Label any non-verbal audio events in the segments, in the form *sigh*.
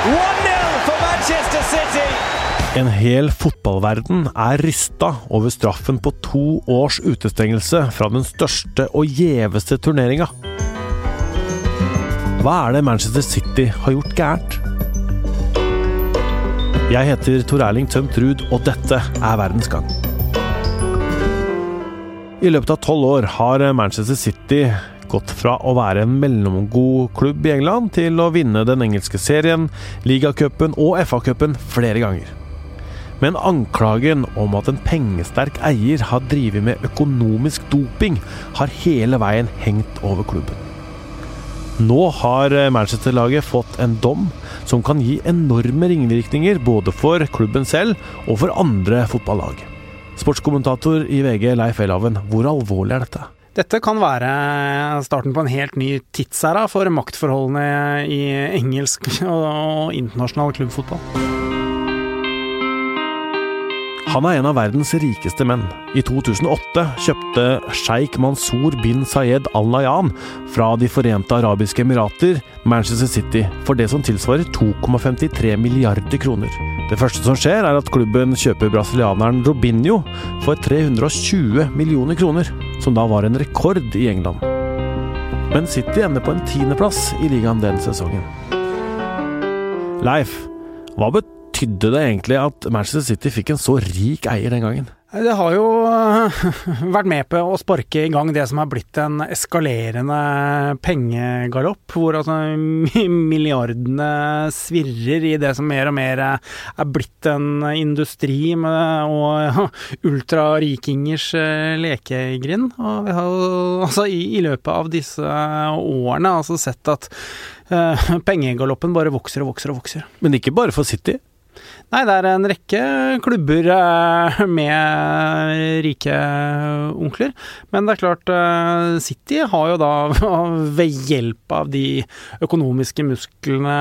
1-0 for Manchester City. En hel fotballverden er rista over straffen på to års utestengelse fra den største og gjeveste turneringa. Hva er det Manchester City har gjort gærent? Jeg heter Tor Erling Tømt Ruud, og dette er Verdens gang. I løpet av tolv år har Manchester City gått fra å være en mellomgod klubb i England til å vinne den engelske serien, ligacupen og FA-cupen flere ganger. Men anklagen om at en pengesterk eier har drevet med økonomisk doping, har hele veien hengt over klubben. Nå har Manchester-laget fått en dom som kan gi enorme ringvirkninger både for klubben selv og for andre fotballag. Sportskommentator i VG Leif Elhaven, hvor alvorlig er dette? Dette kan være starten på en helt ny tidsæra for maktforholdene i engelsk og internasjonal klubbfotball. Han er en av verdens rikeste menn. I 2008 kjøpte sjeik Mansour bin Sayed al-Layan fra De forente arabiske emirater Manchester City for det som tilsvarer 2,53 milliarder kroner. Det første som skjer, er at klubben kjøper brasilianeren Robinho for 320 millioner kroner, som da var en rekord i England. Men City ender på en tiendeplass i ligaen den sesongen. Leif, hva betydde det egentlig at Manchester City fikk en så rik eier den gangen? Det har jo øh, *laughs* vært med på å sparke i gang det som har blitt en eskalerende pengegalopp, hvor altså milliardene svirrer i det som mer og mer er blitt en industri med, og *laughs* ultrarikingers øh, lekegrind. Og vi har altså i, i løpet av disse årene altså sett at *laughs* pengegaloppen bare vokser og vokser og vokser. Men ikke bare for City? Nei, det er en rekke klubber eh, med rike onkler. Men det er klart, eh, City har jo da *laughs* ved hjelp av de økonomiske musklene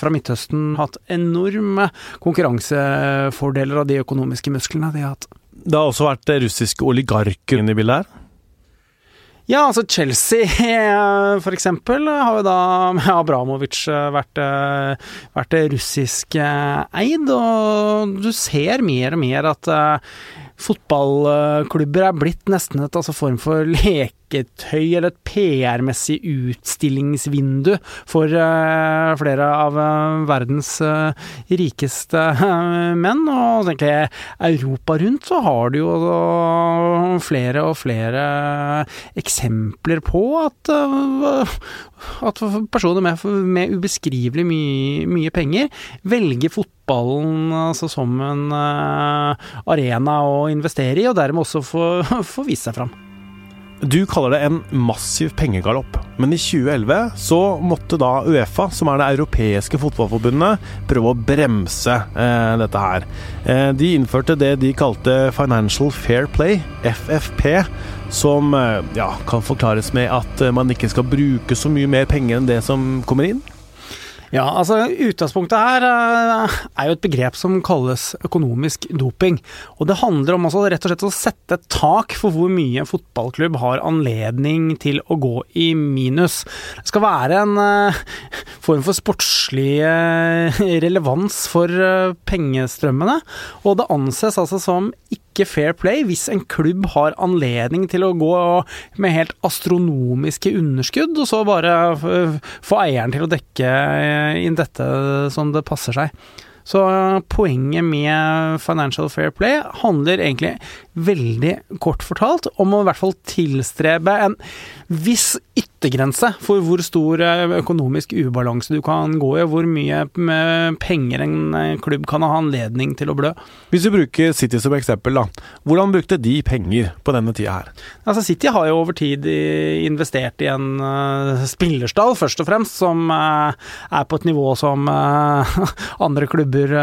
fra Midtøsten hatt enorme konkurransefordeler av de økonomiske musklene de har hatt. Det har også vært russiske oligarker inne i bildet her? Ja, altså Chelsea *laughs* for eksempel har jo da med Abramovic vært, vært russisk eid, og du ser mer og mer at fotballklubber er blitt nesten et altså, form for *laughs* leketøy eller et PR-messig utstillingsvindu for uh, flere av uh, verdens uh, rikeste menn. Og egentlig Europa rundt så har du jo flere og flere eksempler på at, at personer med, med ubeskrivelig mye, mye penger velger fotball fotballen altså, som en uh, arena å investere i, og dermed også få, få vise seg fram. Du kaller det en massiv pengegalopp, men i 2011 så måtte da Uefa, som er det europeiske fotballforbundet, prøve å bremse eh, dette her. Eh, de innførte det de kalte Financial Fair Play, FFP, som eh, ja, kan forklares med at man ikke skal bruke så mye mer penger enn det som kommer inn. Ja, altså utgangspunktet her uh, er jo et begrep som kalles økonomisk doping. Og det handler om altså rett og slett å sette et tak for hvor mye en fotballklubb har anledning til å gå i minus. Det skal være en uh, form for sportslig uh, relevans for pengestrømmene, og det anses altså som ikke ikke fair play hvis en klubb har anledning til å gå med helt astronomiske underskudd, og så bare få eieren til å dekke inn dette som det passer seg. Så poenget med Financial Fair Play handler egentlig veldig kort fortalt om å i hvert fall tilstrebe en viss yttergrense for hvor stor eh, økonomisk ubalanse du kan gå i, og hvor mye penger en eh, klubb kan ha anledning til å blø. Hvis vi bruker City som eksempel, da. Hvordan brukte de penger på denne tida her? Altså City har jo over tid investert i en spillerstall, først og fremst, som er på et nivå som *laughs* andre klubber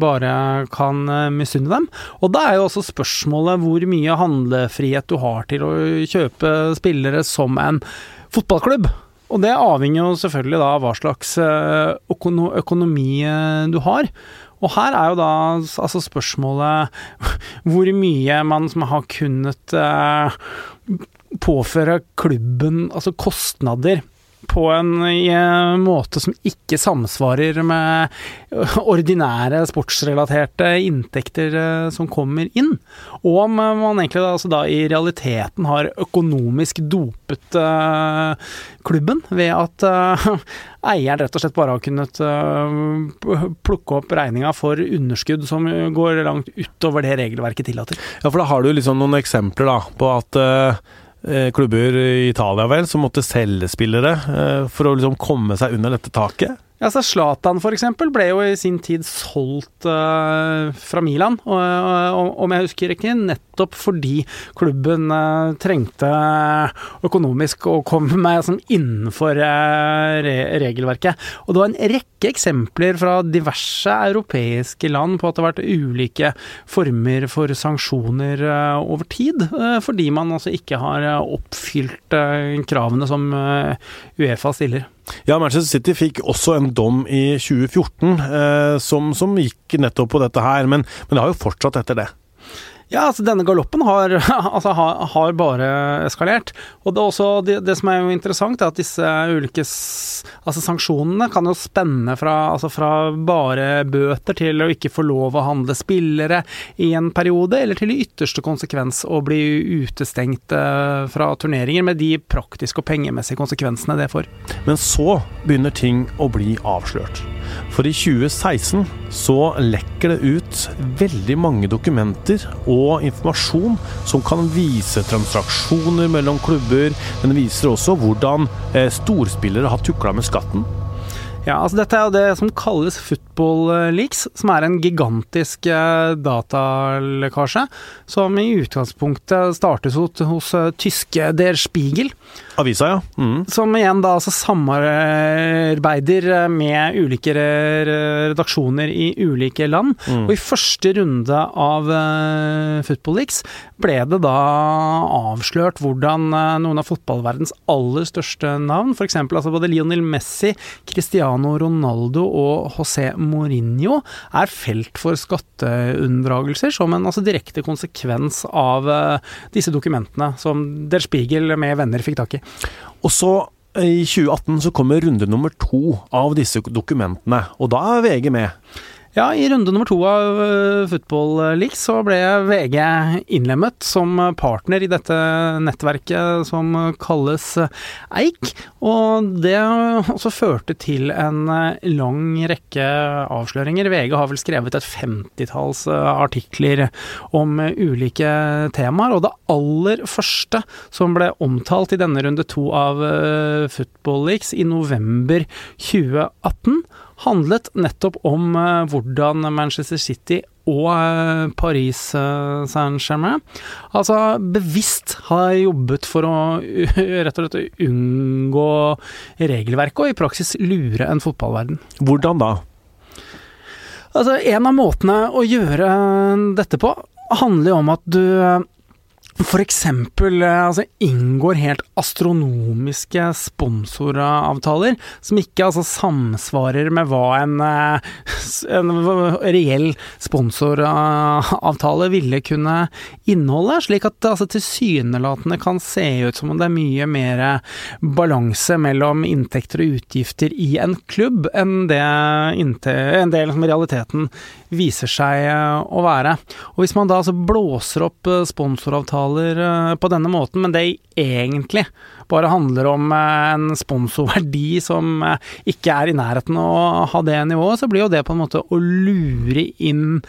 bare kan misunne dem. Og da er jo også spørsmålet hvor mye handlefrihet du har til å kjøpe spillere som en fotballklubb. Og det avhenger jo selvfølgelig da hva slags eh, økonomi eh, du har. Og her er jo da altså spørsmålet *laughs* hvor mye man som har kunnet eh, påføre klubben altså kostnader på en, en måte som ikke samsvarer med ordinære sportsrelaterte inntekter eh, som kommer inn. Og om man egentlig da, altså da i realiteten har økonomisk dopet uh, klubben ved at uh, eieren rett og slett bare har kunnet uh, plukke opp regninga for underskudd som går langt utover det regelverket tillater. Ja, for da har du liksom noen eksempler da, på at klubber i Italia vel, som måtte selge spillere for å liksom komme seg under dette taket? Ja, så Zlatan f.eks. ble jo i sin tid solgt uh, fra Milan, og, og, om jeg husker ikke, nettopp fordi klubben uh, trengte økonomisk å komme meg som innenfor uh, re regelverket. Og det var en rekke eksempler fra diverse europeiske land på at det har vært ulike former for sanksjoner over tid, fordi man altså ikke har oppfylt kravene som Uefa stiller. Ja, Manchester City fikk også en dom i 2014 eh, som, som, gikk nettopp på dette her, men, men det har jo fortsatt etter det. Ja, altså denne galoppen har, *laughs* altså, har, har bare eskalert. Og det, også, det, det, som er jo interessant, er at disse ulike altså sanksjonene kan jo spenne fra, altså fra bare bøter til å ikke få lov å handle spillere i en periode, eller til i ytterste konsekvens å bli utestengt eh, fra turneringer, med de praktiske og pengemessige konsekvensene det får. Men så begynner ting å bli avslørt. For i 2016 så lekker det ut veldig mange dokumenter og informasjon som kan vise transaksjoner mellom klubber. Den viser også hvordan eh, storspillere har tukla med skatten. Ja, altså Dette er jo det som kalles football leaks, som er en gigantisk eh, datalekkasje. Som i utgangspunktet startes hos, hos uh, tyske Der Spiegel. Avisa, ja. Mm. Som igjen da altså samarbeider med ulike redaksjoner i ulike land. Mm. Og i første runde av Football Leaks ble det da avslørt hvordan noen av fotballverdens aller største navn, f.eks. Altså både Lionel Messi, Cristiano Ronaldo og José Mourinho, er felt for skatteunndragelser som en altså, direkte konsekvens av uh, disse dokumentene som Der Spiegel med venner fikk tak i. Og så i 2018 så kommer runde nummer to av disse dokumentene, og da er VG med. Ja, i runde nummer to av uh, Football League så ble VG innlemmet som partner i dette nettverket som kalles Eik. Og det også førte til en uh, lang rekke avsløringer. VG har vel skrevet et femtitalls uh, artikler om ulike temaer. Og det aller første som ble omtalt i denne runde to av Football Leagues i november 2018 handlet nettopp om uh, hvordan Manchester City og uh, Paris uh, Saint-Germain altså bevisst har jobbet for å rett og slett unngå regelverket, og i praksis lure en fotballverden. Hvordan da? Altså, en av måtene å gjøre dette på handler jo om at du f.eks. eksempel altså, inngår helt astronomiske sponsoravtaler som ikke altså, samsvarer med hva en, eh, en reell sponsoravtale ville kunne inneholde, slik at det altså, tilsynelatende kan se ut som om det er mye mer balanse mellom inntekter og utgifter i en klubb enn det, enn det liksom, realiteten viser seg å være. Og Hvis man da altså blåser opp sponsoravtaler avtaler eh, på denne måten, men det egentlig bare handler om eh, en sponsorverdi som eh, ikke er i nærheten av å ha det nivået, så blir jo det på en måte å lure inn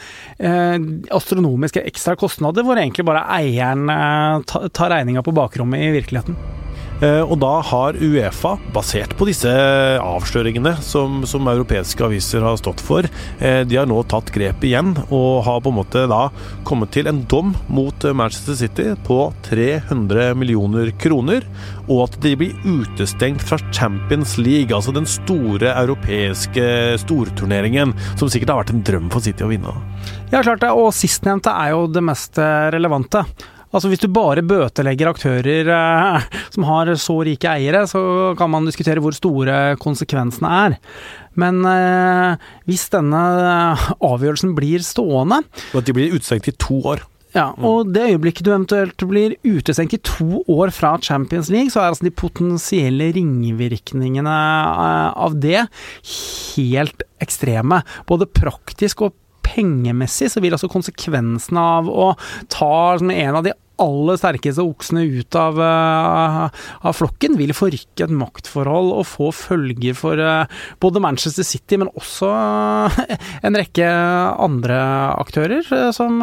astronomiske ekstra kostnader, hvor egentlig bare eieren tar regninga på bakrommet i virkeligheten. Eh, og da har Uefa, basert på disse avsløringene som, som europeiske aviser har stått for, eh, de har nå tatt grep igjen og har på en måte da kommet til en dom mot Manchester City på 300 millioner kroner, og at de blir utestengt fra Champions League, altså den store europeiske storturneringen, som sikkert har vært en drøm for City å vinne. Ja, klart det, og sistnevnte er jo det mest relevante. Altså Hvis du bare bøtelegger aktører eh, som har så rike eiere, så kan man diskutere hvor store konsekvensene er. Men eh, hvis denne avgjørelsen blir stående Og at de blir utestengt i to år? Ja, og det øyeblikket du eventuelt blir utestengt i to år fra Champions League, så er altså de potensielle ringvirkningene eh, av det helt ekstreme. Både praktisk og pengemessig så vil altså konsekvensen av å ta en av de aller sterkeste oksene ut av, uh, av, flokken, vil forrykke et maktforhold og få følger for uh, både Manchester City, men også uh, en rekke andre aktører som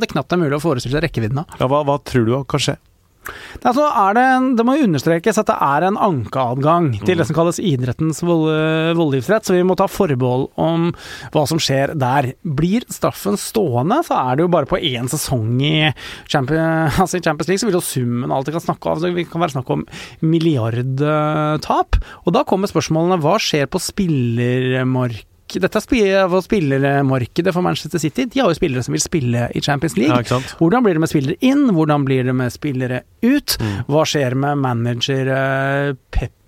det knapt er mulig å forestille seg rekkevidden av. Ja, hva, hva tror du kan skje? Altså det, det, må understrekes at det er en ankeadgang til det som kalles idrettens voldgiftsrett, så vi må ta forbehold om hva som skjer der. Blir straffen stående, så er det jo bare på én sesong i Champions, *laughs* altså i Champions League, så vil jo summen alltid kan snakke av, det kan være snakk om milliardtap. Og da kommer spørsmålene hva skjer på spillermarkedet? Dette er spillermarkedet for Manchester City. De har jo spillere som vil spille i Champions League. Ja, Hvordan blir det med spillere inn? Hvordan blir det med spillere ut? Mm. Hva skjer med manager uh,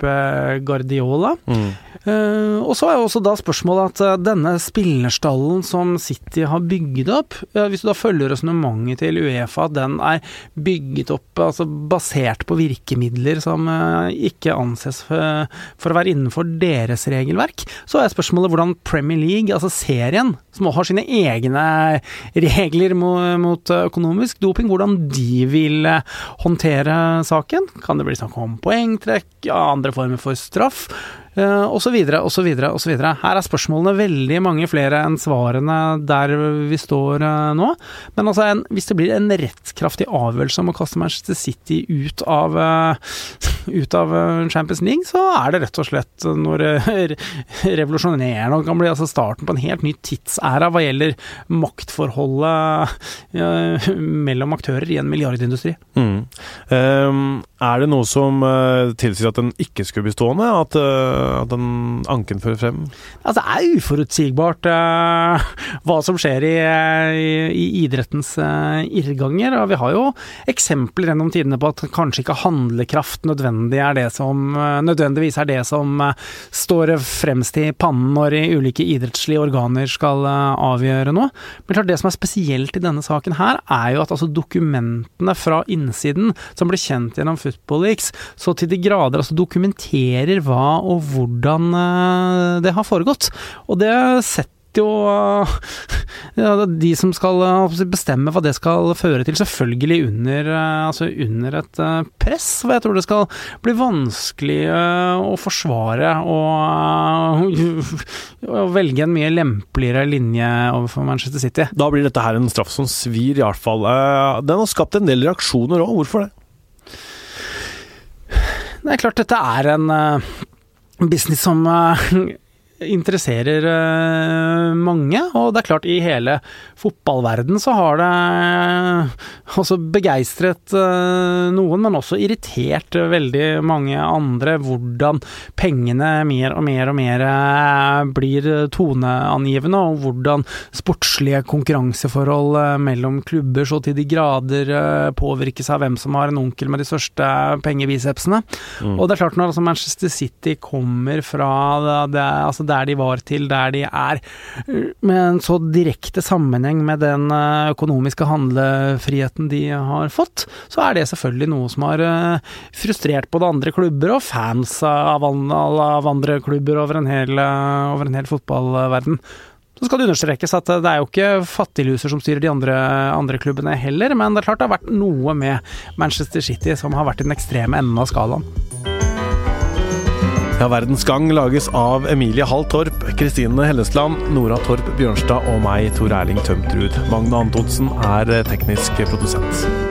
Pep Guardiola? Mm. Uh, og så er jo også da spørsmålet at uh, denne spillerstallen som City har bygget opp, hvis du da følger resonnementet til Uefa at den er bygget opp altså basert på virkemidler som ikke anses for, for å være innenfor deres regelverk, så er spørsmålet hvordan Premier League, altså serien, som har sine egne regler mot økonomisk doping, hvordan de vil eh, håndtere saken. Kan det bli snakk om poengtrekk, andre former for straff? Osv., osv., osv. Her er spørsmålene veldig mange flere enn svarene der vi står uh, nå. Men altså, en, hvis det blir en rettskraftig avgjørelse om å kaste Manchester City ut av, uh, *laughs* ut av uh, Champions League, så er det rett og slett noe *laughs* revolusjonerende kan bli altså starten på en helt ny tidsæra hva gjelder maktforholdet *laughs* mellom aktører i en milliardindustri. Mm. Um, er det noe som tilsier at den ikke skulle bli stående? At at den anken fører frem? Altså, det er uforutsigbart uh, hva som skjer i, i, i idrettens uh, irrganger. Og vi har jo eksempler gjennom tidene på at kanskje ikke handlekraft nødvendig er det som, uh, nødvendigvis er det som står fremst i pannen når i ulike idrettslige organer skal avgjøre noe. Men klart det som er spesielt i denne saken her, er jo at altså dokumentene fra innsiden, som ble kjent gjennom Football Leaks, så til de grader altså dokumenterer hva og hvordan eh, det har foregått. Og det setter jo *laughs* ja, de som skal eh, bestemme hva det skal føre til, selvfølgelig under, eh, altså under et press. For jeg tror det skal bli vanskelig å forsvare og, *laughs* og velge en mye lempeligere linje overfor Manchester City. Da blir dette her en straff som svir, i hvert fall. Den har skapt en del reaksjoner òg, hvorfor det? Det er klart dette er en business som eh, interesserer uh, mange, og det er klart, i hele fotballverden så har det uh, også begeistret uh, noen, men også irritert veldig mange andre, hvordan pengene mer og mer og mer blir toneangivende, og hvordan sportslige konkurranseforhold mellom klubber så til de grader påvirkes av hvem som har en onkel med de største pengebicepsene. Mm. Og det er klart, når altså Manchester City kommer fra det, det altså der de var til der de er, med en så direkte sammenheng med den eh, økonomiske handlefriheten de har fått, så er det selvfølgelig noe som har eh, frustrert både andre klubber og fans av, andre klubber over en hel, eh, over en hel fotballverden. Så skal det understrekes at det er jo ikke fattigluser som styrer de andre, andre, klubbene heller, men det er klart det har vært noe med Manchester City som har vært i den ekstreme enden av skalaen. Ja, Verdens Gang lages av Emilie Hall Torp, Kristine Hellesland, Nora Torp Bjørnstad og meg, Tor Erling Tømtrud. Magne Antonsen er teknisk produsent.